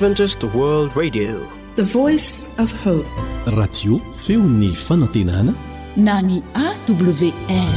Adventist World Radio, the voice of hope. Radio feony fanantenana na ny AWR.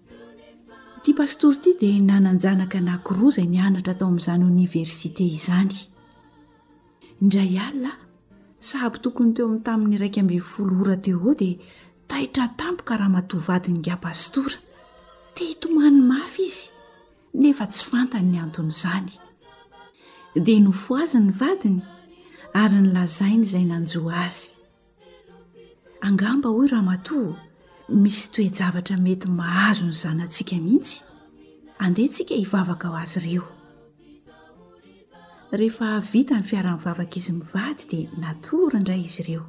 Ity pastora ity dia nanan-janaka anankiroa izay nianatra tao amin'izany oniversite izany. Indray alina, sahabo tokony teo amin'ny tamin'ny iraika ambin'ny folo ora teo eo dia taitra tampoka ramatoa vadiny ingahy pastora. Te hitomany mafy izy nefa tsy fantany ny anton'izany. Dia nofohaziny ny vadiny ary nilazainy izay nanjo azy. Angamba hoy ramatoa o, misy toe-javatra mety mahazo ny zanatsika mihitsy. Andeha tsika hivavaka ho azy ireo. Rehefa vita ny fiara-mivavak'izy mivady dia natory indray izy ireo.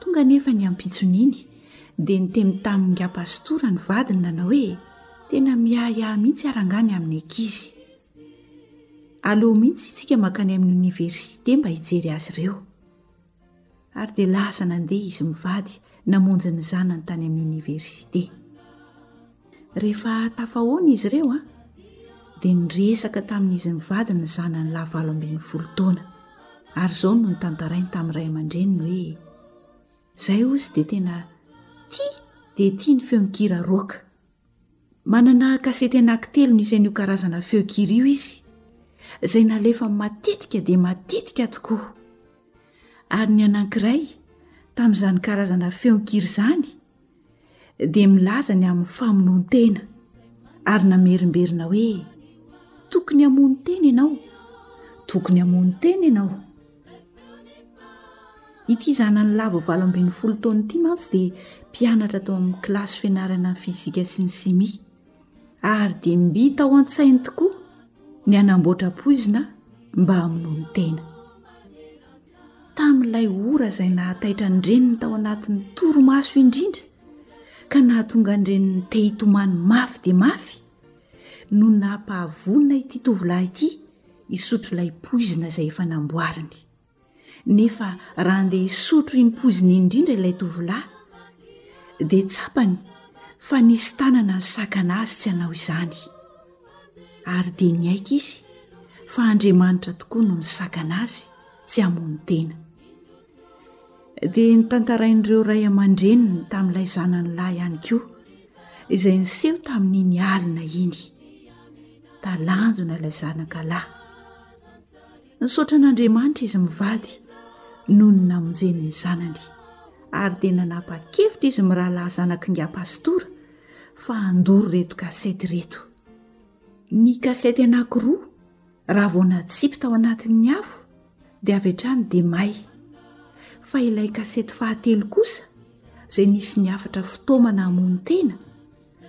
Tonga anefa ny ampitson'iny dia niteny tamin'ny ngah pastora ny vadiny nanao hoe, tena miahiahy mihitsy ary angaha ny amin'ny ankizy. Aleo mihitsy isika mankany amin'ny oniversite mba hijery azy ireo. ary dia lasa nandeha izy mivady namonjy ny zanany tany amin'ny oniversite. Rehefa tafahoana izy ireo an, dia niresaka tamin'izy mivady ny zanany lahy valo ambin'ny folo taona, ary izao no nitantarainy tamin'ny ray aman-dreniny hoe izay ozy dia tena tia dia tia ny feon-kira rock. Manana kasety anankitelo nisaina io karazana feon-kira io izy, izay nalefa matetika dia matetika tokoa. Ary ny anankiray tamin'izany karazana feon-kira izany dia milaza ny amin'ny famonoan-tena, ary namerimberina hoe, Tokony hamono tena ianao, tokony hamono tena ianao. Ity zanany lava valo ambin'ny folo taona ity mantsy dia mpianatra tao amin'ny kilasy fianarana ny fizika sy ny simia ary dia mby tao an-tsainy tokoa ny hanamboatra poizina mba hamonoany tena. Tamin'ilay ora izay nahataitra ny reniny tao anatin'ny torimaso indrindra ka nahatonga ny reniny te hitomany mafy dia mafy no napahavonina ity tovolahy ity hisotro ilay poizina izay efa namboariny. Nefa raha andeha hisotro iny poizina iny indrindra ilay tovolahy, dia tsapany fa nisy tanana nisakana azy tsy hanao izany. Ary dia niaiky izy fa Andriamanitra tokoa no nisakana azy tsy hamono tena. dia nitantarain'ireo ray aman-dreniny tamin'ilay zanany lahy ihany koa izay niseho tamin'iny alina iny talanjona ilay zanaka lahy nisaotra an'andriamanitra izy mivady noho ny namonjeny ny zanany ary dia nanapa-kevitra izy mirahalahy zanaky nga pastora fa handoro reto kasety reto ny kasety anankiroa raha vao natsipy tao anatin'ny afo dia avy hatrany dia may, fa ilay kasety fahatelo kosa izay nisy ny hafatra fitaomana hamono tena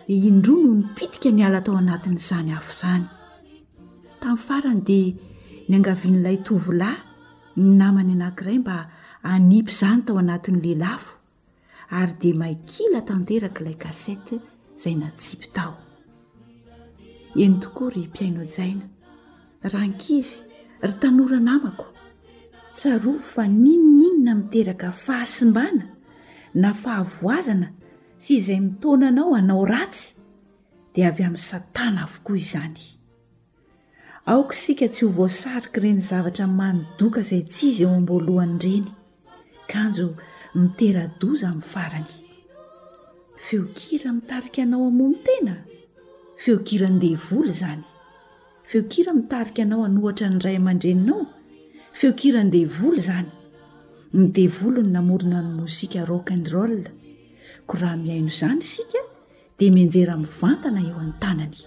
dia indroa no nipitika niala tao anatin'izany afo izany. Tamin'ny farany dia niangavian'ilay tovolahy ny namany anankiray mba hanipy izany tao anatin'ny lelafo. ary dia may kila tanteraka ilay kasety izay natsipy tao. Eny tokoa ry mpihaino hajaina, rankizy, ry tanora namako, tsarovy fa n'inon'inona miteraka fahasimbana na fahavoazana sy izay mitaona anao hanao ratsy dia avy amin'i Satana avokoa izany. Aoka isika tsy ho voasarik'ireny zavatra manidoka izay tsy izy eo am-boalohany ireny, kanjo mitera-doza amin'ny farany. Feon-kira mitarika anao hamono tena? Feon-kiran-devoly izany. Feon-kira mitarika anao hanohatra ny ray aman-dreninao? Feon-kiran-devoly izany. Ny devoly no namorona ny mozika rock and roll, koa raha mihaino izany isika dia mianjera mivantana eo an-tanany.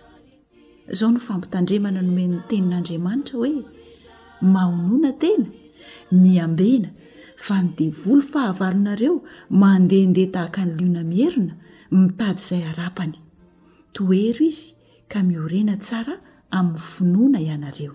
Izao no fampitandremana nomen'ny Tenin'Andriamanitra hoe, Mahonona tena, miambena, fa ny devoly fahavalonareo mandehandeha tahaka ny liona mierona, mitady izay harapany. Tohero izy ka miorena tsara amin'ny finoana ianareo.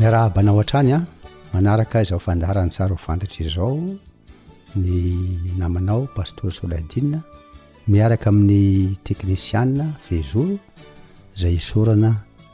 Miarahaba anao hatrany an, manaraka izao fandaharany tsara ho fantatra izao ny namanao Pasteur Soladina miaraka amin'ny teknisiana Fezoro izay isorana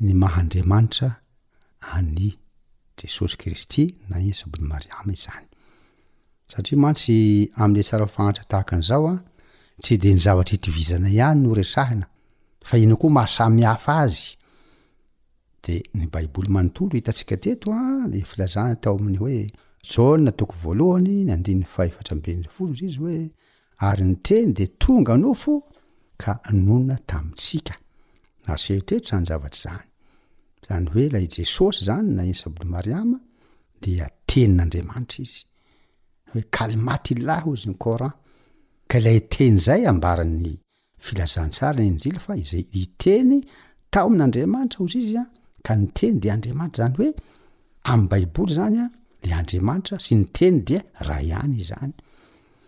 Ny maha Andriamanitra an' i Jesosy Kristy na i Iesoben'i Mariama izany. Satria mantsy amin'ilay tsara fahantatra tahaka an'izao an, tsy dia ny zavatra itovizana ihany no resahina fa inona koa maha samy hafa azy. Dia ny Baiboly manontolo hitantsika teto an, dia filazana tao amin'ny hoe Jaona toko voalohany ny andininy faha efatra ambin'ny folo izy hoe Ary ny Teny dia tonga nofo ka nonina tamintsika. Aseho teto izany zavatra izany. Izany hoe ilay Jesosy izany na Isa bn Mariama dia Tenin'Andriamanitra Izy. Hoe Kalimat Illah hozy ny Coran. Ka ilay Teny izay ambaran'ny Filazantsara ny Injily fa izay hiteny tamin' Andriamanitra hozy izy an, ka ny teny dia Andriamanitra izany hoe amin' ny Baiboly izany an, dia Andriamanitra sy ny teny dia ray ihany izany.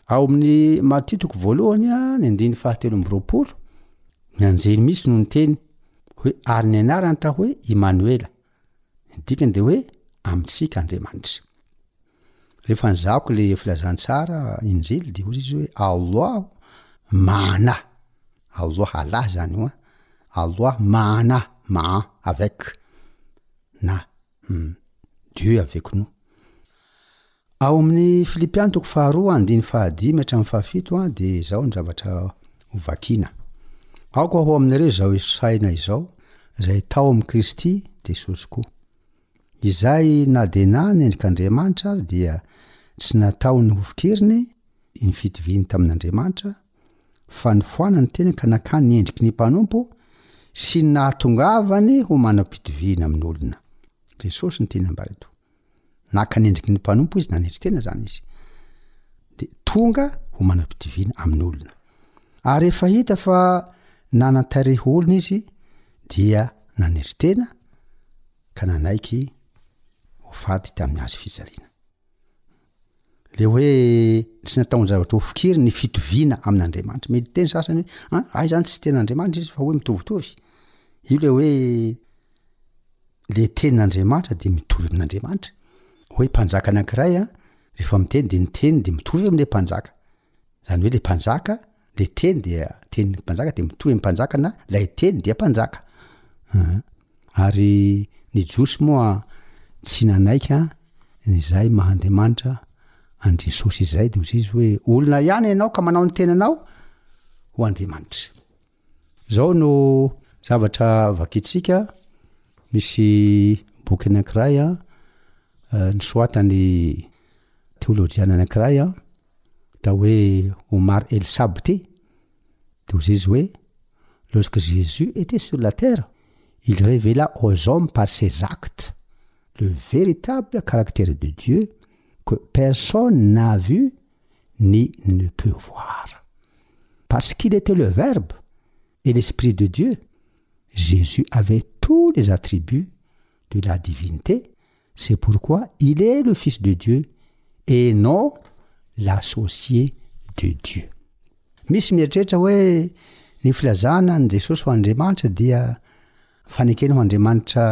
Ao amin' ny Matia toko voalohany an, ny andininy fahatelo amby roapolo, ny anjely mihitsy no niteny hoe ary ny anarany tao hoe Imanoela, Ny dikany dia hoe amintsika Andriamanitra. Rehefa nizahako le filazantsara injily dia hoy izy hoe Allah maana. Allah Allah zany io an. Allah maana, maa avec na Dieu avec nous. Ao amin'ny Filipiana toko faharoa andiny fahadimy hatramin'ny fahafito dia izao ny zavatra hovakiana. Aoka ho aminareo izao isaina izao, izay tao amin'i Kristy, Jesosy koa. Izay na dia na ny endrik'Andriamanitra aza dia tsy nataony ho fikeriny ny fitoviany tamin'Andriamanitra, fa nifoana ny tenany ka nakany ny endriky ny mpanompo sy ny nahatongavany ho manam-pitoviana amin'olona. Jesosy ny tiana ambara eto. Naka ny endriky ny mpanompo izy, nanetry tena izany izy. Dia tonga ho manam-pitoviana amin'olona. Ary rehefa hita fa nanan-tarehy olona izy, dia nanetry tena ka nanaiky ho faty tamin'ny hazo fijaliana. le hoe tsy nataon-javatra ho fikiry ny fitoviana amin'Andriamanitra. Mety teny sasany hoe an, ah, ay zany tsy ten'Andriamanitra izy fa hoe mitovitovy. Io le hoe le tenin'Andriamanitra de mitovy amin'Andriamanitra. Hoe mpanjaka anankiray an, rehefa miteny de ny teniny de mitovy am'le mpanjaka. Zany hoe le mpanjaka, le teny dia tenin'ny mpanjaka dia mitohy amin'ny mpanjaka na lay teny dia mpanjaka. Aa. Ary ny Jiosy moa tsy nanaika izay maha Andriamanitra an'i Jesosy izay dia hoy Jesosy hoe olona ihany ianao ka manao ny tenanao ho andriamanitra. Izao no zavatra vakintsika, misy boky anankiray nosoatan'ny teolojiana anankiray atao hoe Omar El Sabty, dia hoy izy hoe, Lorsque Jésus était sur la terre, il révéla aux hommes par ses actes le véritable caractère de Dieu que personne n'a vu ni ne peut voir parce qu'il était le verbe et l'esprit de dieu jésus avait tous les attributs de la divinité c'est pourquoi il est le fils de dieu et non l'associé de dieu misy mieritreitra hoe ny filazana ni jesos o andriamanitra dia fanekena o andriamanitra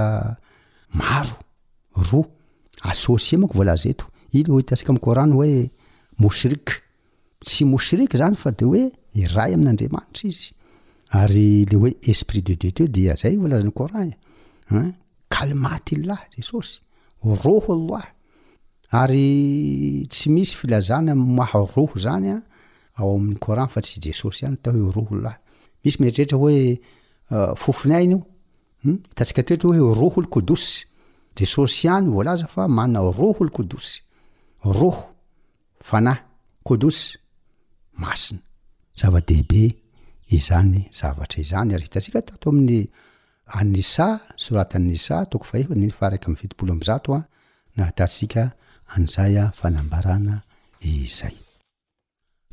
maro Roa. Associer manko voalaza eto. Iny no hitantsika amin'ny Kor'any hoe mushrik. Tsy mushrik zany fa dia hoe iray amin'Andriamanitra izy. Ary le hoe esprit de Dieu teo dia zay voalaza ny Coran e. Hein? Kalmatillah Jesosy. Roho Allah. Ary tsy misy filazana maha roho zany a ao amin'ny Coran fa tsy Jesosy ihany tao hoe roho Allah. Misy mieritreritra hoe fofony aina io. Hum, hitantsika teto hoe Ruhul Qudus. Jesosy ihany voalaza fa manana Ruhul Qudus. Ruh, fanahy, Qudus, masina. Zava-dehibe izany zavatra izany ary hitantsika tato amin'ny An-Nisa, soratan'ny Nisa, toko fahefa, andininy faha-iraika amby fitopolo amby zato, nahatatsika an'izay fanambarana izay.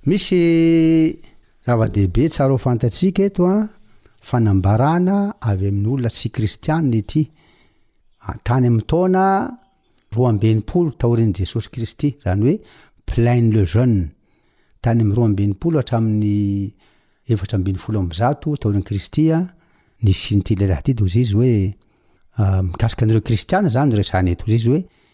Misy zava-dehibe tsara ho fantatsika eto an, fanambarana avy amin'ny olona tsy kristianina ity. Tany amin'ny taona roa amby enimpolo taorian'i Jesosy Kristy, izany hoe Pliny le Jeune, tany amin'ny roa amby enimpolo hatramin'ny efatra ambin'ny folo amby zato taorian'i Kristy, nisian'ity lehilahy ity dia hoy izy hoe, mikasika an'ireo kristiana izany no resahina eto, hoy izy hoe,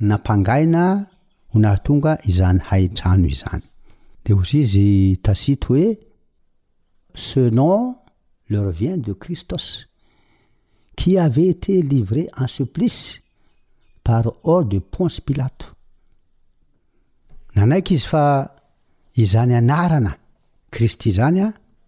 nampangaina ho nahatonga izany haitrano izany. Dia hozy izy Tacite hoe, Ce nom leur vient de Christos, qui avait été livré en supplice par ordre de Ponce Pilato. Nanaiky izy fa izany anarana Kristy izany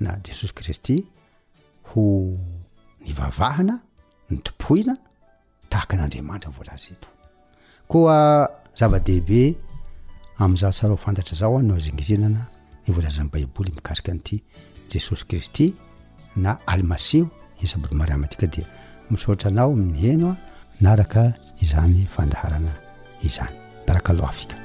na Jesosy Kristy ho nivavahana, nitompoina tahaka an'Andriamanitra voalaza eto. Koa zava-dehibe amin'izao tsara ho fantatra izao no azingizinana ny voalazan'ny Baiboly mikasika an'ity Jesosy Kristy na Almasiho ny sabodo marihamatika dia misaotra anao miheno anaraka izany fandaharana izany. Barakallahu afika.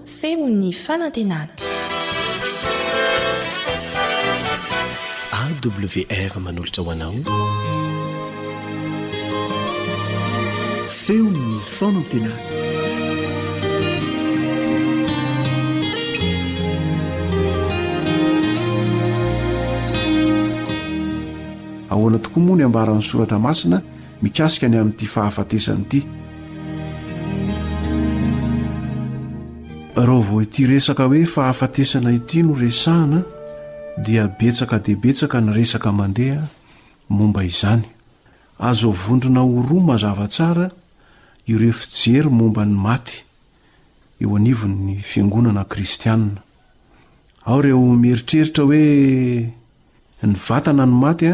Feon'ny fanantenana. AWR manolotra ho anao Feon'ny fanantenana. Ahoana tokoa moa ny ambaran'ny soratra masina mikasika ny amin'ity fahafatesana ity. Raha vao ity resaka hoe fahafatesana ity no resahana dia betsaka dia betsaka ny resaka mandeha momba izany. Azo avondrona ho roa mazava tsara ireo fijery momba ny maty eo anivon'ny fiangonana kristianina. Ao ireo mieritreritra hoe ny vatana no maty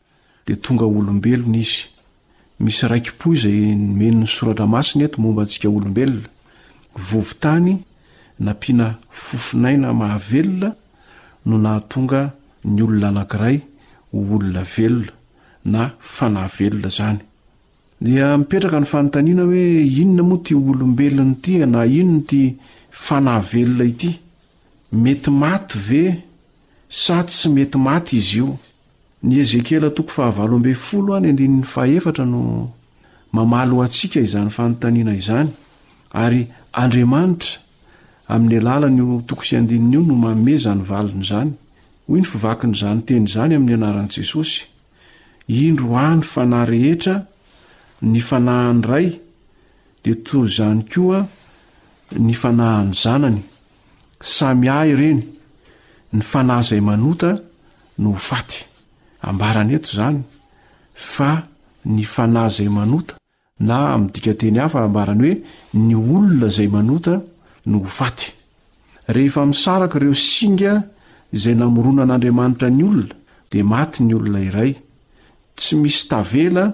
dia tonga olombelona izy. Misy raiki-po izay nomen'ny Soratra Masina eto momba antsika olombelona, vovo-tany nampiana fofonaina mahavelona no nahatonga ny olona anankiray ho olona velona na fanahy velona izany. Dia mipetraka ny fanontaniana hoe inona moa ity olombelona ity na inona ity fanahy velona ity? Mety maty ve sa tsy mety maty izy io? Ny Ezekiela toko fahavalo ambin'ny folo any andininy fahefatra no mamaly ho antsika izany fanontaniana izany ary Andriamanitra amin'ny alalan'io toko sy andininy io no manome izany valiny izany. Hoy ny fivakin'izany teny izany amin'ny anaran'i Jesosy, Indro ahy ny fanahy rehetra, ny fanahin'ny Ray dia toy izany koa ny fanahin'ny Zanany. Samy ahy ireny, ny fanahy izay manota no ho faty. Ambarany eto izany fa ny fanahy izay manota na amin'ny dikanteny hafa ambarany hoe ny olona izay manota no ho faty. Rehefa misaraka ireo singa izay namoronan'Andriamanitra ny olona dia maty ny olona iray. Tsy misy tavela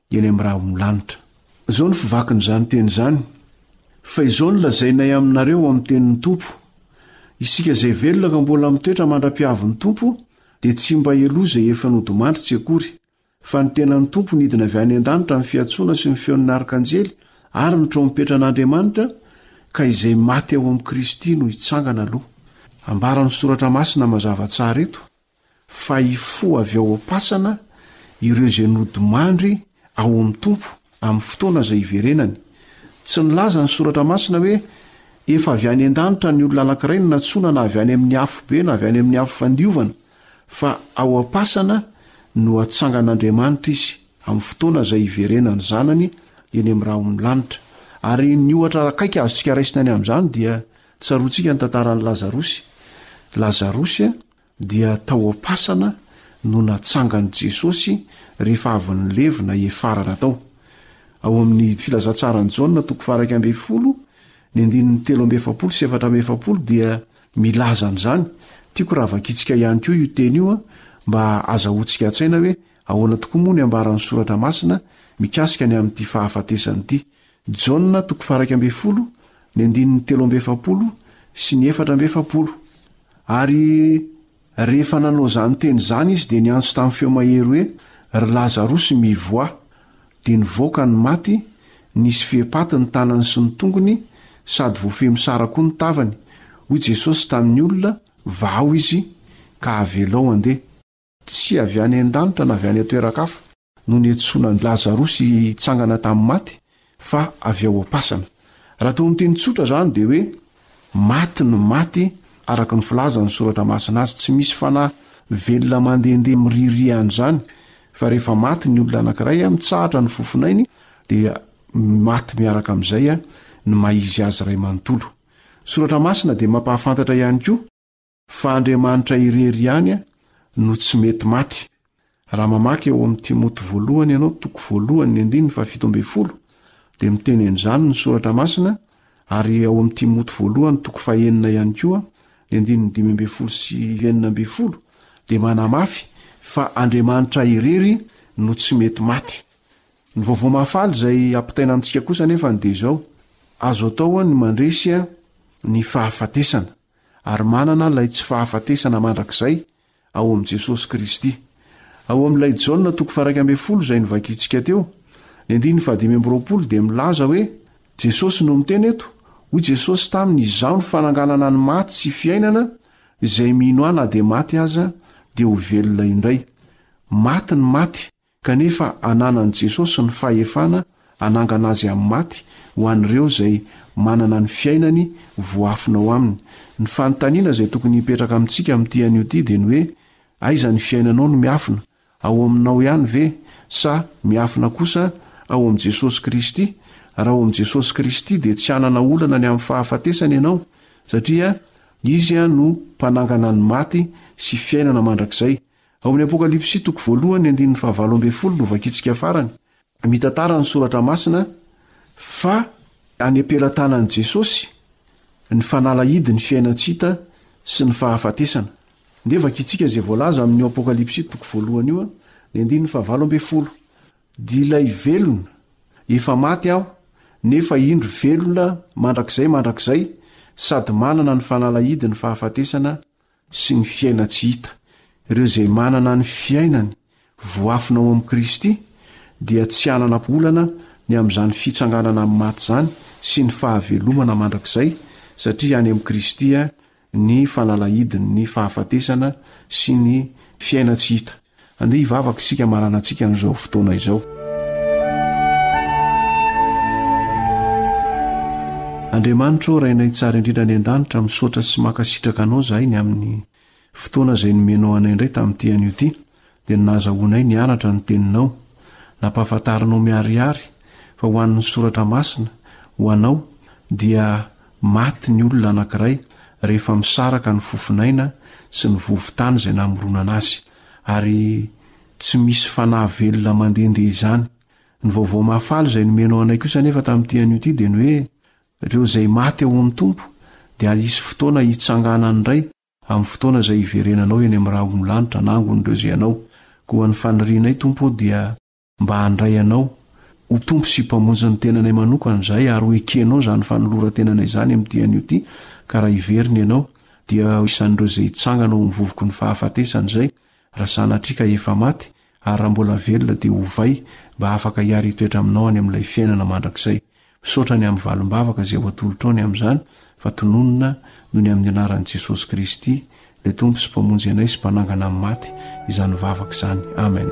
eny amin'ny rahonlanitra. Izao no fivakin'izany teny izany, Fa izao no lazainay aminareo amin'ny tenin'ny Tompo, Isika izay velona ka mbola mitoetra mandra-piavin'ny Tompo dia tsy mba heloha izay efa nodimandritsy akory, fa ny tenan'ny Tompo nidina avy any an-danitra amin'ny fiantsoana sy ny feon'ny arkanjely ary ny trompetran'Andriamanitra, ka izay maty ao amin'i Kristy no hitsangana aloha. Ambaran'ny Soratra Masina mazava tsara eto. fa hifoha avy ao am-pasana ireo izay nodimandry ao amin'ny Tompo amin'ny fotoana izay hiverenany. Tsy nilaza ny Soratra Masina hoe efa avy any an-danitra ny olona anankiray no nantsoina na avy any amin'ny afobe na avy any amin'ny afo fandiovana, fa ao am-pasana no hatsangan'Andriamanitra izy amin'ny fotoana izay hiverenan'ny Zanany eny amin'ny rahon'ny lanitra. Ary ny ohatra akaiky azontsika raisina ny amin'izany dia tsaroantsika ny tantaran'i Lazarosy. Lazarosy a! dia tao am-pasana no natsangan'i Jesosy rehefa avy nilevina hiafarana tao. Ao amin'ny Filazantsaran'i Jaona toko faha-iraika ambin'ny folo, ny andininy telo amby efapolo sy efatra amby efapolo dia milaza an'izany. Tiako raha vakintsika ihany koa io teny io mba azahoantsika an-tsaina hoe ahoana tokoa moa ny ambaran'ny Soratra Masina mikasika ny amin'ity fahafatesana ity. Jaona toko faha iraika ambin'ny folo ny andininy telo amby efapolo sy ny efatra amby efapolo Ary rehefa nanao izany teny izany izy dia niantso tamin'ny feo mahery hoe, Ry Lazarosy, mivoaha! Dia nivoaka ny maty, nisy fehipaty ny tanany sy ny tongony sady voafehy mosara koa ny tavany. Hoy Jesosy tamin'ny olona, Vao izy, ka avelao handeha. Tsy avy any an-danitra na avy any an-toeran-kafa no niantsoana an'i Lazarosy hitsangana tamin'ny maty, fa avy ao am-pasana. Raha toa ny teny tsotra izany dia hoe maty ny maty araka ny filazan'ny Soratra Masina azy. Tsy misy fanahy velona mandehandeha miriria an'izany, fa rehefa maty ny olona anankiray, mitsahatra ny fofonainy, dia maty miaraka amin'izay ny maha izy azy iray manontolo. Soratra Masina dia mampahafantatra ihany koa, fa Andriamanitra irery ihany no tsy mety maty. Raha mamaky ao amin'ny Timoty voalohany ianao, toko voalohany ny andininy fa fito ambin'ny folo, dia miteny an'izany ny soratra masina, ary ao amin'ny Timoty voalohany toko fahenina ihany koa, ny andininy dimy ambin'ny folo sy enina ambin'ny folo, dia manamafy fa Andriamanitra irery no tsy mety maty. Ny vaovao mahafaly izay ampitaina amintsika kosa anefa dia izao, azo atao ny mandresy ny fahafatesana. ary manana ilay tsy fahafatesana mandrakizay ao amin'i Jesosy Kristy. Ao amin'ilay Jaona toko faharaika ambin'ny folo izay novakintsika teo, ny andininy fahadimy amby roapolo dia milaza hoe Jesosy no miteny eto, hoy Jesosy taminy izaho ny fananganana ny maty sy fiainana, izay mino ahy na dia maty aza dia ho velona indray. Maty ny maty, Kanefa ananan'i Jesosy ny fahefana hanangana azy amin'ny maty ho an'ireo izay manana ny fiainany voafina ao aminy. Ny fanontaniana izay tokony hipetraka amintsika amin'ity anio ity dia ny hoe, aiza ny fiainanao no miafina, ao aminao ihany ve sa miafina kosa ao amin'i Jesosy Kristy? Raha ao amin'i Jesosy Kristy dia tsy hanana olana ny amin'ny fahafatesana ianao satria Izy no mpanangana ny maty sy fiainana mandrakizay. Ao amin'ny Apokalypsy toko voalohany andininy fahavalo ambin'ny folo no vakintsika farany. Mitantara ny Soratra Masina fa any am-pelatanan'i Jesosy ny fanalahidin'ny fiainan-tsy hita sy ny fahafatesana. Ndeha vakintsika izay voalaza amin'io Apokalypsy toko voalohany io, ny andininy fahavalo ambin'ny folo. Dia ilay velona, Efa maty aho, nefa indro velona mandrakizay mandrakizay sady manana ny fanalahidin'ny fahafatesana sy ny fiaina tsy hita. Ireo izay manana ny fiainany voafina ao amin'i Kristy dia tsy hanana olana ny amin'izany fitsanganana amin'ny maty izany sy ny fahavelomana mandrakizay satria any amin'i Kristy ny fanalahidin'ny fahafatesana sy ny fiaina tsy hita. Andeha hivavaka isika maranantsika amin'izao fotoana izao. Andriamanitra ô Rainay tsara indrindra any an-danitra, misaotra sy mankasitraka Anao izahay ny amin'ny fotoana izay nomenao anay indray tamin'ity anio ity, dia ny nahazahoanay nianatra ny Teninao. Nampahafantarinao miharihary fa ho an'ny Soratra Masina, ho anao, dia Maty ny olona anankiray rehefa misaraka ny fofon'aina sy ny vovon-tany izay namoronana azy, ary tsy misy fanahy velona mandehandeha izany. Ny vaovao mahafaly izay nomenao anay kosa anefa tamin'ity anio ity dia ny hoe ireo izay maty ao amin'ny Tompo dia hisy fotoana hitsanganany indray amin'ny fotoana izay hiverenanao eny amin'ny rahon'ny lanitra hanangon'ireo izay anao. Koa ny fanirianay Tompo ô dia mba handray Anao ho Tompo sy Mpamonjy ny tenanay manokana izahay ary ho ekenao izany fanoloran-tenanay izany amin'ity anio ity ka raha hiverina Ianao dia ho isan'ireo izay hitsangana ho amin'ny vovoky ny fahafatesana izay raha sanatria ka efa maty ary raha mbola velona dia hovay mba hafaka hiara-hitoetra aminao any amin'ilay fiainana mandrakizay. Misaotra ny amin'ny valim-bavaka izay ho atolotrao ny amin'izany fa tononina noho ny amin'ny anaran'i Jesosy Kristy, ilay Tompo sy Mpamonjy anay sy Mpanangana amin'ny maty izany vavaka izany. Amen.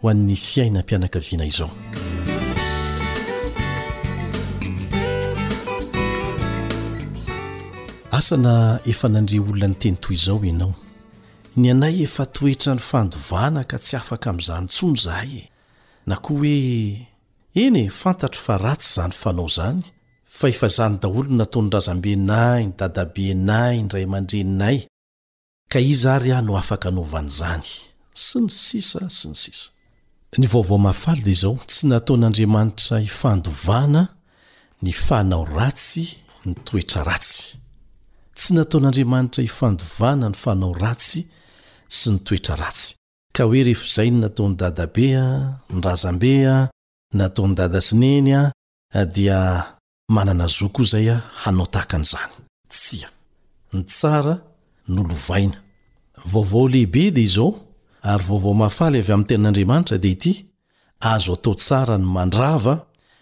ho an'ny fiainam-pianakaviana izao. asa na efa nandre olona ny teny toy izao ianao ny anay efa toetra ny fandovana ka tsy afaka amin'izany tsony zahay e na koa hoe eny e fantatro fa ratsy izany fanao izany fa efa izany daholo nataony razambe nay ny dadabe nay ny ray aman-dreninay Ka iza ary aho no afaka hanova an'izany? sy ny sisa sy ny sisa. Ny vaovao mahafaly dia izao, tsy nataon'Andriamanitra hifandovana ny fanao ratsy ny toetra ratsy. Tsy nataon'Andriamanitra hifandovana ny fanao ratsy sy ny toetra ratsy. Ka hoe ref zay ny nataon'i dadabe a, ny razambe a, nataon'i dada sy neny a, dia. Manana zo koa izay aho hanao tahaka an'izany? Tsia. Ny tsara no lovaina. Vaovao lehibe dia izao, ary vaovao mahafaly avy amin'ny Tenin'Andriamanitra dia ity, Azo atao tsara ny mandrava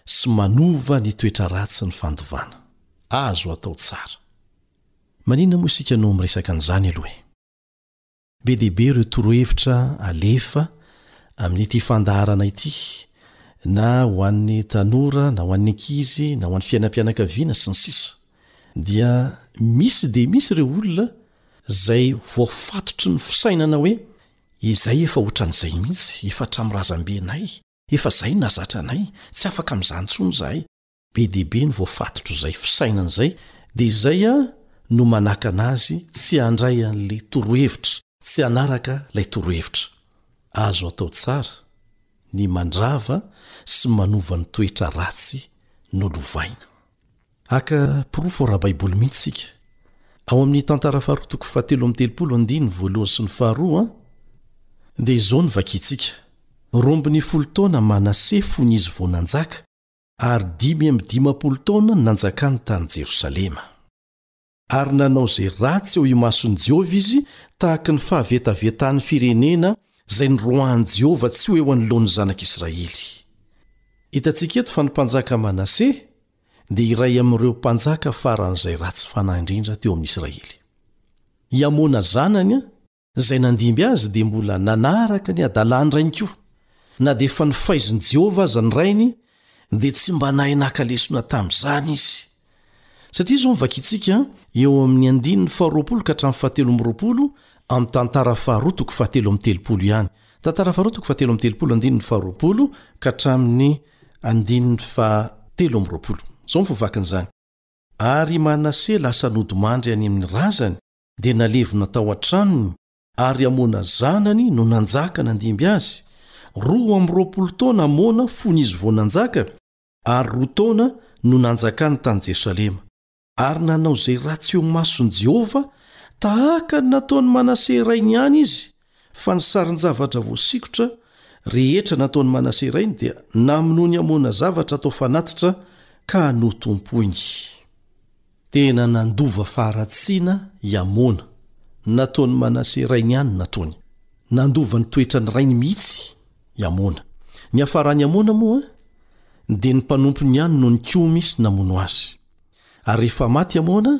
sy manova ny toetra ratsy ny fandovana. Azo atao tsara. Maninona moa isika no miresaka an'izany aloha e? Be dia be ireo torohevitra alefa amin'ity fandaharana ity, na ho an'ny tanora, na ho an'ny ankizy, na ho an'ny fiainam-pianakaviana, sy ny sisa Dia misy dia misy ireo olona izay voafatotry ny fisainana hoe, Izay efa hoatran'izay mihitsy, efa hatramin'ny razambenay, efa izay no nahazatra anay, tsy afaka amin'izany intsony izahay. Be dia be ny voafatotr'izay fisainana izay, dia izay no manakana azy tsy handray an'ilay torohevitra, tsy hanaraka ilay torohevitra. Azo atao tsara ny mandrava sy manova ny toetra ratsy nolovaina. Haka porofo ara-baiboly mihitsy isika. Ao amin'ny Tantara Faharoa toko fahatelo amby telopolo andininy voalohany sy ny faharoa, dia izao no vakintsika, Rombon'ny folo taona Manase fony izy vao nanjaka, ary dimy amby dimampolo taona nanjakany tany Jerosalema. Ary nanao izay ratsy eo imason'i Jehovah izy, tahaka ny fahavetavetan'ny firenena izay niroahan'i Jehovah tsy ho eo anoloan'ny zanak'Israely. Hitantsika eto fa ny Mpanjaka Manase dia iray amin'ireo mpanjaka faran'izay ratsy fanahy indrindra teo amin'Israely. I Amona zanany, Izay nandimby azy dia mbola nanaraka ny hadalàny rainy koa. Na dia efa nifaizin'i Jehovah aza ny rainy, dia tsy mba nahay naka lesona tamin'izany izy. Satria izao no vakintsika eo amin'ny andininy faharoapolo ka hatramin'ny fahatelo amby roapolo amin'ny Tantara Faharoa toko fahatelo amby telopolo ihany. Tantara Faharoa toko fahatelo amby telopolo, andininy faharoapolo ka hatramin'ny andininy fahatelo amby roapolo. Izao no voavakin'izany, Ary i Manase lasa nodimandry any amin'ny razany, dia nalevina tao an-tranony ary Amona zanany no nanjaka nandimby azy, roa amby roapolo taona Amona fony izy vao nanjaka ary roa taona no nanjakany tany Jerosalema, ary nanao izay ratsy eo mason'i Jehovah tahaka ny nataon'i Manase rainy ihany izy. Fa ny sarin-javatra voasikotra rehetra nataon'i Manase rainy dia namonoan'i Amona zavatra atao fanatitra ka notompoiny. Tena nandova faharatsiana i Amona, nataon'i Manase rainy ihany ny nataony. Nandova ny toetran'ny rainy mihitsy i Amona. Niafaran'i Amona moa dia ny mpanompony ihany no nikomy sy namono azy. Ary rehefa maty Amona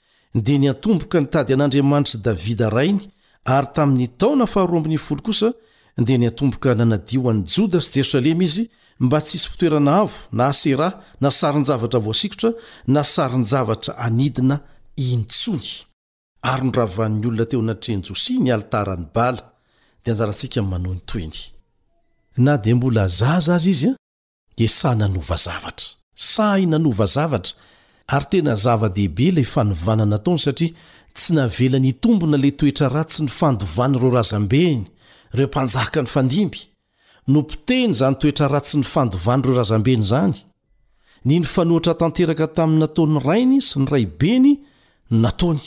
Dia niantomboka nitady an'Andriamanitry Davida rainy, ary tamin'ny taona faharoa ambin'ny folo kosa dia niantomboka nanadio an'i Joda sy Jerosalema izy, mba tsy hisy fitoerana avo, na Asera, na sarin-javatra voasikotra, na sarin-javatra anidina intsony. Ary noravan'ny olona teo anatrehan'i Josia ny alitaran'i Bala. Dia anjarantsika ny manohy ny tohiny. Na dia mbola zaza aza izy, dia sahy nanova zavatra. Sahy nanova zavatra ary tena zava-dehibe ilay fanovana nataony satria tsy navelany hitombona ilay toetra ratsy ny fandovan'ireo razambeny, ireo mpanjaka nifandimby. Nopotehiny izany toetra ratsy ny fandovan'ireo razambeny izany. Ny nifanoatra tanteraka tamin'ny nataon'ny rainy sy ny raibeny no nataony.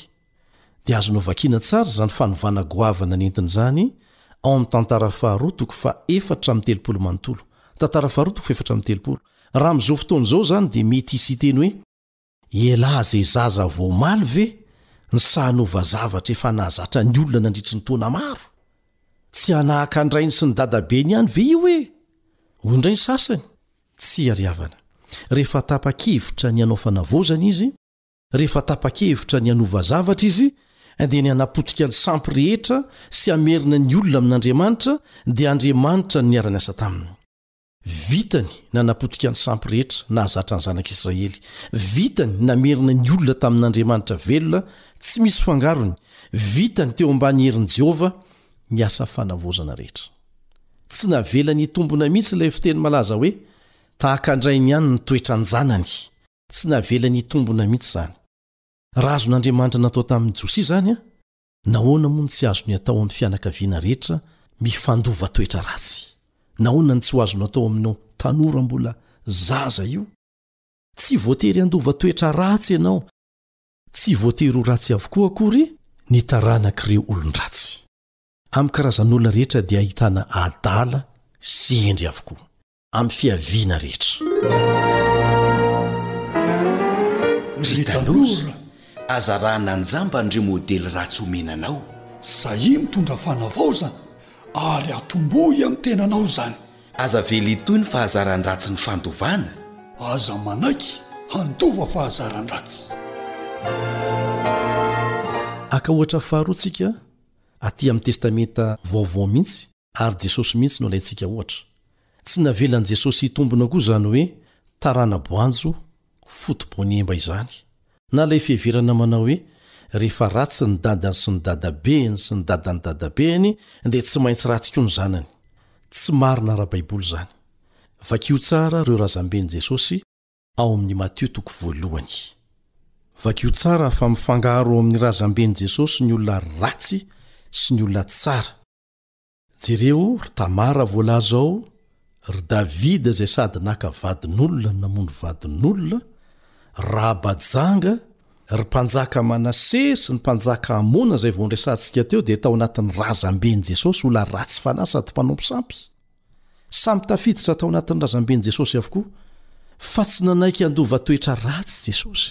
dia azo novakiana tsara izany fanovana goavana nentiny izany ao amin'ny Tantara faharoa toko fa efatra amin'ny telopolo manontolo. Tantara faharoa toko fa efatra amin'ny telopolo. Raha amin'izao fotoana izao izany dia mety hisy hiteny hoe, Ialahy izay zaza vao omaly ve ny sahy hanova zavatra efa nahazatra ny olona nandritry ny taona maro? Tsy hanahaka an-drainy sy ny dadabeny ihany ve io e? Hoy indray ny sasany, Tsia ry havana. Rehefa tapa-kevitra ny hanao fanavaozana izy, Rehefa tapa-kevitra ny hanova zavatra izy, dia ny hanapotika ny sampy rehetra sy hamerina ny olona amin'Andriamanitra, dia Andriamanitra no niara-niasa taminy. Vitany nanapotika ny sampy rehetra nahazatra ny Zanak'Israely. Vitany namerina ny olona tamin'Andriamanitra velona tsy misy fangarony. Vitany teo ambany herin'i Jehovah ny asa fanavaozana rehetra. Tsy navelany hitombina mihitsy ilay fiteny malaza hoe, Tahaka an-drainy ihany ny toetran-janany. Tsy navelany hitombona mihitsy izany. Raha azon'Andriamanitra natao tamin'i Josia izany, nahoana moa no tsy azony atao amin'ny fianakaviana rehetra mifandova toetra ratsy? Nahoana no tsy ho azony atao aminao tanora mbola zaza io? Tsy voatery handova toetra ratsy ianao. Tsy voatery ho ratsy avokoa akory ny taranak'ireo olon-dratsy. Amin'ny karazan'olona rehetra dia ahitana adala sy hendry avokoa. amin'ny fiaviana rehetra ry tanora aza raha nanjamba an'ireo modely ratsy omena anao sahia mitondra fanavaozana ary atombohy amin'ny tenanao izany aza vela hitohy ny fahazaran-dratsy ny fandovana aza manaiky handova fahazaran-dratsy aka ohatra faharoa tsika aty amin'ny testamenta vaovao mihitsy Ary Jesosy mihitsy no alaintsika ohatra. Tsy navelan'i Jesosy hitombina koa izany hoe tarana-boanjo foto-boanihemba izany, na ilay fiheverana manao hoe rehefa ratsy ny dadany sy ny dadabeny sy ny dadan'ny dadabeny dia tsy maintsy ratsy koa ny zanany. Tsy marina ara-baiboly izany. Vakio tsara ireo razamben'i Jesosy ao amin'ny Matio toko voalohany. Vakio tsara fa mifangaro ao amin'ny razamben'i Jesosy ny olona ratsy sy ny olona tsara. Jereo, ry Tamara voalaza ao, ry Davida izay sady naka vadin'olona no namono vadin'olona, Rahaba janga, ry mpanjaka Manase sy ny mpanjaka Amona izay voandresantsika teo dia tao anatin'ny razamben'i Jesosy olona ratsy fanahy sady mpanompo sampy. Samy tafiditra tao anatin'ny razamben'i Jesosy avokoa, fa tsy nanaiky handova toetra ratsy Jesosy.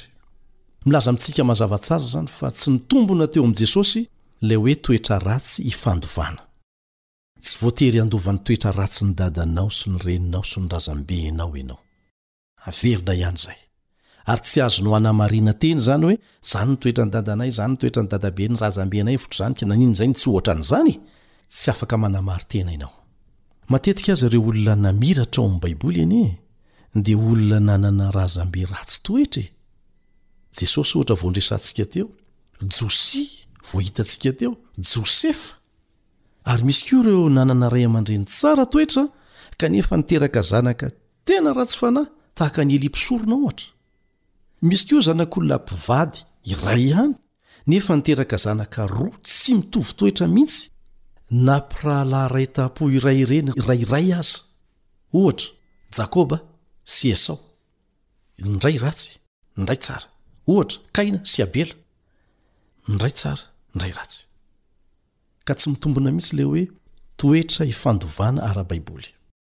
Milaza amintsika mazava tsara izany fa tsy nitombona teo amin'i Jesosy ilay hoe toetra ratsy ifandovana. Tsy voatery handova ny toetra ratsin'ny dadanao sy ny reninao sy ny razambenao ianao. Averina ihany izay. Ary tsy azonao anamarina teny izany hoe, izany ny toetran'i dadanay, izany ny toetran'ny dadaben'ny razambenay votry izany ka naninona izay no tsy ohatra an'izany e! Tsy afaka manamari-tena ianao. Matetika aza ireo olona namiratra ao amin'ny Baiboly anie dia olona nanana razambe ratsy toetra e! Jesosy ohatra vao nresantsika teo, Josia vao hitantsika teo, Josefa. Ary misy koa ireo nanana ray aman-dreny tsara toetra kanefa niteraka zanaka Tena ratsy fanahy tahaka an'i Elia mpisorona, ohatra. Misy koa zanak'olona mpivady iray ihany nefa niteraka zanaka roa tsy mitovy toetra mihitsy, na mpirahalahy iray tam-po iray reny iray ray aza, ohatra, Jakoba sy Esao. Ny iray ratsy, ny iray tsara. Ohatra, Kaina sy Abela. Ny iray tsara, ny iray ratsy. Ka tsy mitombina mihitsy ilay hoe toetra ifandovana ara-baiboly.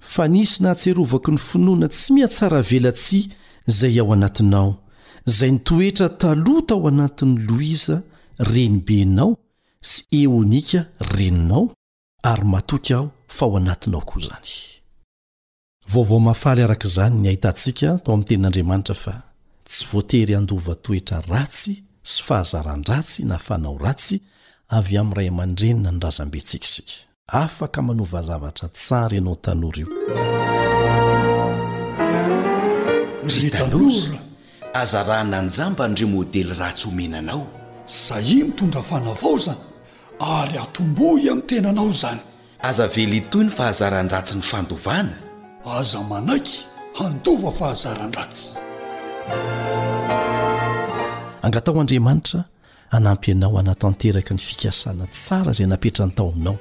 Fa nisy nahatsiarovako ny finoana tsy mihatsaravelatsihy izay ao anatinao, izay nitoetra taloha tao anatin'i Loiza renibenao sy Eonika reninao, ary matoky aho fa ao anatinao koa izany. Vaovao mahafaly araka izany ny ahitantsika tao amin'ny Tenin'Andriamanitra fa tsy voatery handova toetra ratsy sy fahazaran-dratsy na fanao ratsy avy amin'ny ray aman-dreny na ny razambentsika isika. Afaka manova zavatra tsara ianao tanora io. Ry tanora, aza arahana an-jambany ireo modely ratsy omena anao. Sahia mitondra fanavaozana ary atombohy amin'ny tenanao izany. Aza avela hitohy ny fahazaran-dratsy ny fandovana. Aza manaiky handova fahazaran-dratsy. Angataho Andriamanitra hanampy anao hanatanteraka ny fikasana tsara izay napetrany tao aminao,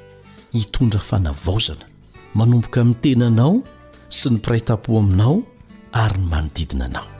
hitondra fanavaozana manomboka amin'ny tenanao sy ny mpiray tampo aminao ary ny manodidina anao.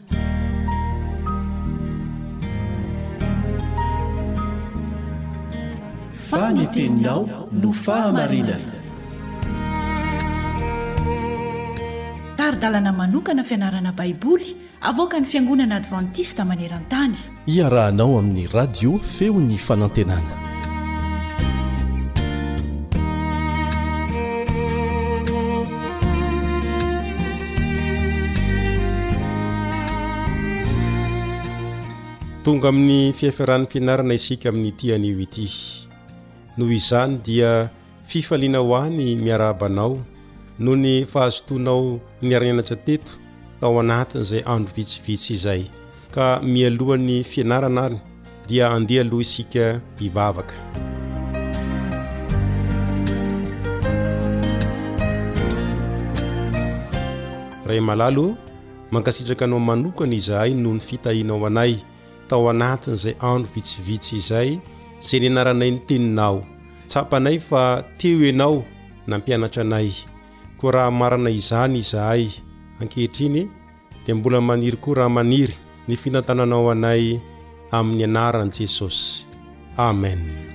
Fa ny teninao no fahamarinana. Tari-dalana manokana fianarana Baiboly avoakan'ny Fiangonana Advantista maneran-tany. Iarahanao amin'ny Radio Feon'ny Fanantenana. Tonga amin'ny fiafaran'ny fianarana isika amin'ny ity anio ity. Noho izany dia Fifaliana ho ahy ny miarahaba anao noho ny fahazotoanao niara-nianatra teto tao anatin'izay andro vitsivitsy izay. Ka mialohan'ny fianarana ary dia andeha aloha isika hivavaka. Ray Malalo, mankasitraka anao manokana izahay noho ny fitahianao anay. tao anatin'izay andro vitsivitsy izay, izay nianaranay ny Teninao. Tsapanay fa teo Ianao nampianatra anay, koa raha marina izany izahay ankehitriny, dia mbola maniry koa raha maniry ny fitantananao anay amin'ny anaran'i Jesosy. Amen.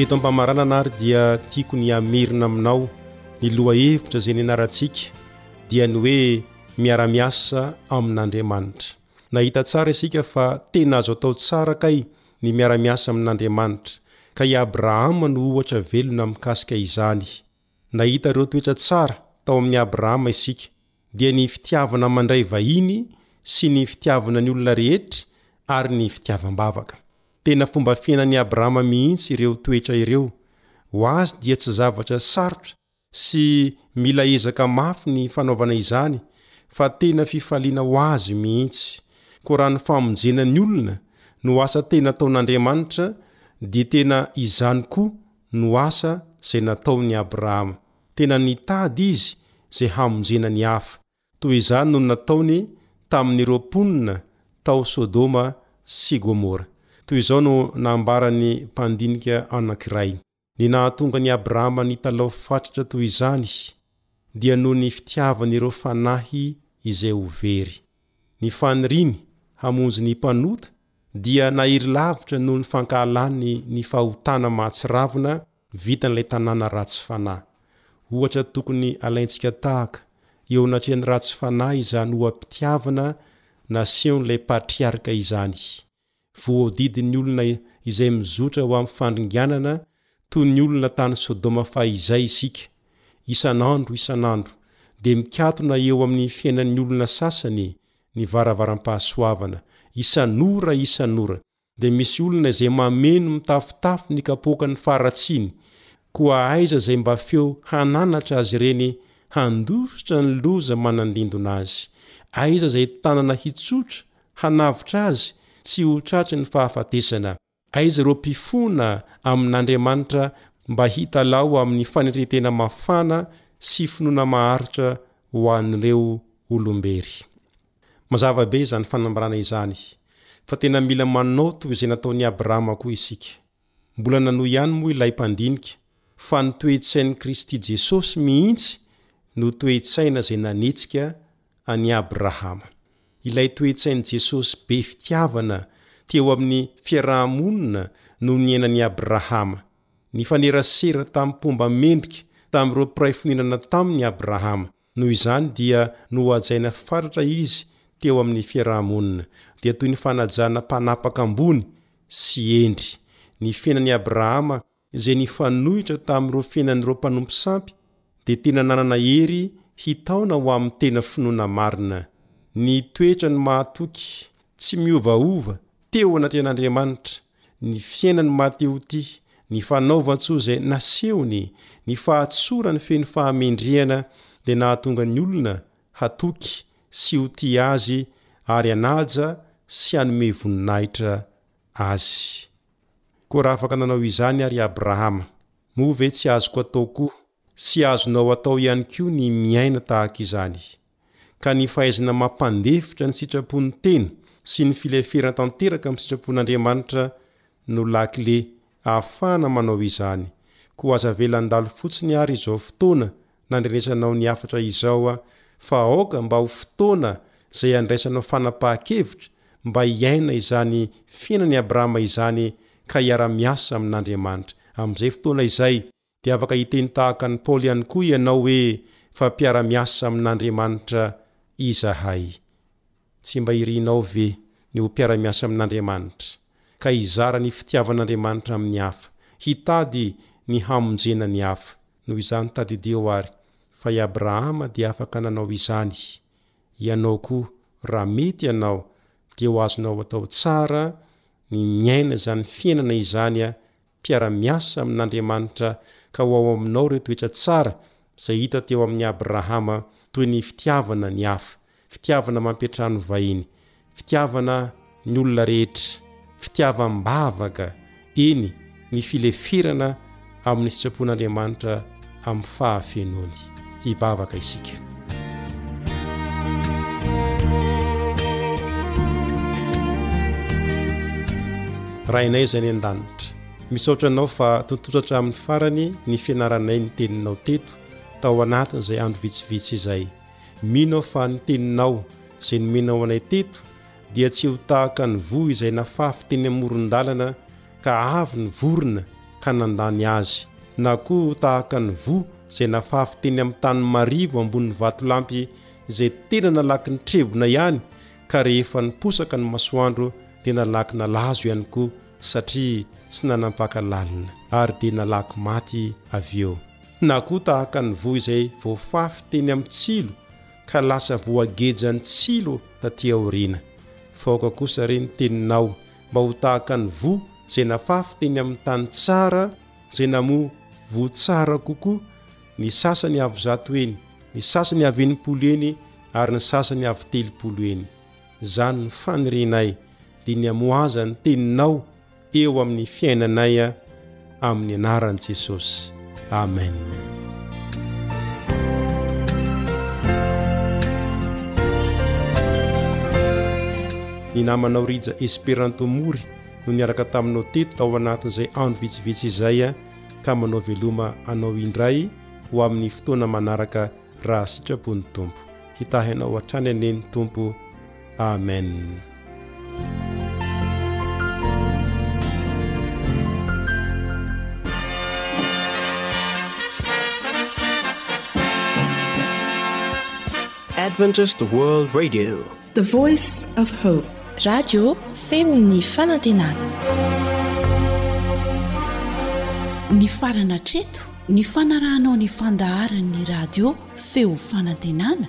Eto am-pamaranana ary dia tiako ny hamerina aminao Ny lohahevitra izay nianarantsika dia ny hoe miara-miasa amin'Andriamanitra. Nahita tsara isika fa tena azo atao tsara kay ny miara-miasa amin'Andriamanitra, ka i Abrahama no ohatra velona mikasika izany. Nahita ireo toetra tsara tao amin'i Abrahama isika, dia ny fitiavana mandray vahiny sy ny fitiavana ny olona rehetra ary ny fitiavam-bavaka. Tena fomba fiainan'i Abrahama mihitsy ireo toetra ireo. Ho azy dia tsy zavatra sarotra sy mila ezaka mafy ny fanaovana izany, fa tena fifaliana ho azy mihitsy. Koa raha ny famonjena ny olona no asa tena ataon'Andriamanitra, dia tena izany koa no asa izay nataon'i Abrahama. Tena nitady izy izay hamonjena ny hafa. Toy izany no nataony tamin'ireo mponina tao Sodoma sy Gomora. Toy izao no nambaran'ny mpandinika anankiray, Ny nahatonga an'i Abrahama nitalaho fatratra toy izany dia noho ny fitiavany ireo fanahy izay ho very. Ny faniriny hamonjy ny mpanota dia nahery lavitra noho ny fankahalany ny fahotana mahatsiravina vitan'ilay tanàna ratsy fanahy. Ohatra tokony alaintsika tahaka eo anatrehan'ny ratsy fanahy izany oham-pitiavana nasehon'ilay patriarka izany. Voahodidin'ny olona izay mizotra ho amin'ny fandringanana toy ny olona tany Sodoma fahizay isika. Isan'andro isan'andro, dia mikatona eo amin'ny fiainan'ny olona sasany ny varavaram-pahasoavana. Isan'ora isan'ora, dia misy olona izay mameno mitafotafo ny kapoakan'ny faharatsiany. Koa aiza izay mba feo hananatra azy ireny handositra ny loza manandindona azy? Aiza izay tanana hitsotra hanavotra azy tsy ho tratry ny fahafatesana. Aiza ireo mpifona amin'Andriamanitra mba hitalaho amin'ny fanetren-tena mafana sy finoana maharitra ho an'ireo olom-bery? Mazava be izany fanambarana izany fa tena mila manao toy izay nataon'i Abrahama koa isika. Mbola nanohy ihany moa ilay mpandinika fa ny toe-tsain'i Kristy Jesosy mihitsy no toe-tsaina izay nanetsika an'i Abrahama. Ilay toe-tsain'i Jesosy be fitiavana teo amin'ny fiaraha-monina no niainan'i Abrahama. Nifanerasera tamim-pomba mendrika tamin'ireo mpiray fonenana taminy i Abrahama. Noho izany dia nohajaina fatratra izy teo amin'ny fiaraha-monina, dia toy ny fanajana mpanapaka ambony sy hendry. Ny fiainan'i Abrahama izay nifanohitra tamin'ireo fiainan'ireo mpanompo sampy dia tena nanana hery hitaona ho amin'ny tena finoana marina. Ny toetrany mahatoky tsy miovaova teo anatrehan'Andriamanitra Ny fiainan'i Mateo ty, ny fanaovan-tsoa izay nasehony, ny fahatsorany feno fahamendrehana dia nahatonga ny olona hatoky sy ho tia azy ary hanaja sy hanome voninahitra azy. Koa raha afaka nanao izany àry Abrahama, moa ve tsy azoko atao koa, sy azonao atao ihany koa ny miaina tahaka izany? ka ny fahaizana mampandefitra ny sitrapon'ny teny sy ny fileferana tanteraka amin'ny sitrapon'Andriamanitra no lakile ahafahana manao izany, koa aza avela handalo fotsiny ary izao fotoana nandrenesanao ny hafatra izao fa aoka mba ho fotoana izay handraisanao fanapahan-kevitra mba hiaina izany fiainan'i Abrahama izany ka hiara-miasa amin'Andriamanitra amin'izay fotoana izay. Dia afaka hiteny tahaka an'i Paoly ihany koa ianao hoe fa mpiara-miasa amin'Andriamanitra izahay. Tsy mba irinao ve ny ho mpiara-miasa amin'Andriamanitra, ka hizara ny fitiavan'Andriamanitra amin'ny hafa, hitady ny hamonjena ny hafa? Noho izany tadidio àry fa i Abrahama dia afaka nanao izany. Ianao koa, raha mety ianao, dia ho azonao atao tsara ny miaina izany fiainana izany Mpiara-miasa amin'Andriamanitra ka ho ao aminao ireo toetra tsara izay hita teo amin'i Abrahama toy ny fitiavana ny hafa, fitiavana mampiantrano ny vahiny, fitiavana ny olona rehetra, fitiavam-bavaka, eny, ny fileferana amin'ny sitrapon'Andriamanitra. amin'ny fahafenoany. Hivavaka isika. Rainay izay any an-danitra, misaotra Anao fa tontosa hatramin'ny farany ny fianaranay ny Teninao teto tao anatin'izay andro vitsivitsy izay. Mino aho fa ny Teninao izay nomenao anay teto dia tsy ho tahaka ny voa izay nafafy teny amoron-dalana ka avy ny vorona ka nandany azy, na koa ho tahaka ny voa izay nafafy teny amin'ny tany marivo ambonin'ny vatolampy izay tena nalaky ny trebona ihany, ka rehefa niposaka ny masoandro dia nalaky nalazo ihany koa satria tsy nanampaka lalina, ary dia nalaky maty avy eo. Na koa tahaka ny voa izay voafafy teny amin'ny tsilo ka lasa voagejan'ny tsilo taty aoriana. Faoka kosa re ny teninao, mba ho tahaka ny voa izay nafafy teny amin'ny tany tsara izay namoa voa tsara kokoa, ny sasany avo zato heny, ny sasany avo enimpolo heny ary ny sasany avo telopolo heny. Izany no fanirenay, dia ny hamohaza ny teninao eo amin'ny fiainanay, amin'ny anaran'i Jesosy. Amen. ny namanao rija esperanto mory no niaraka taminao teto tao anatin'izay andro vitsivitsy izay a ka manao veloma anao indray ho amin'ny fotoana manaraka raha sitrapony tompo hitahy anao hatrany anie ny tompo Amen. Adventist World Radio. The Voice of Hope. Radio femon'ny fanantenana. Ny farana treto ny fanarahanao ny fandaharan'ny radio feo fanantenana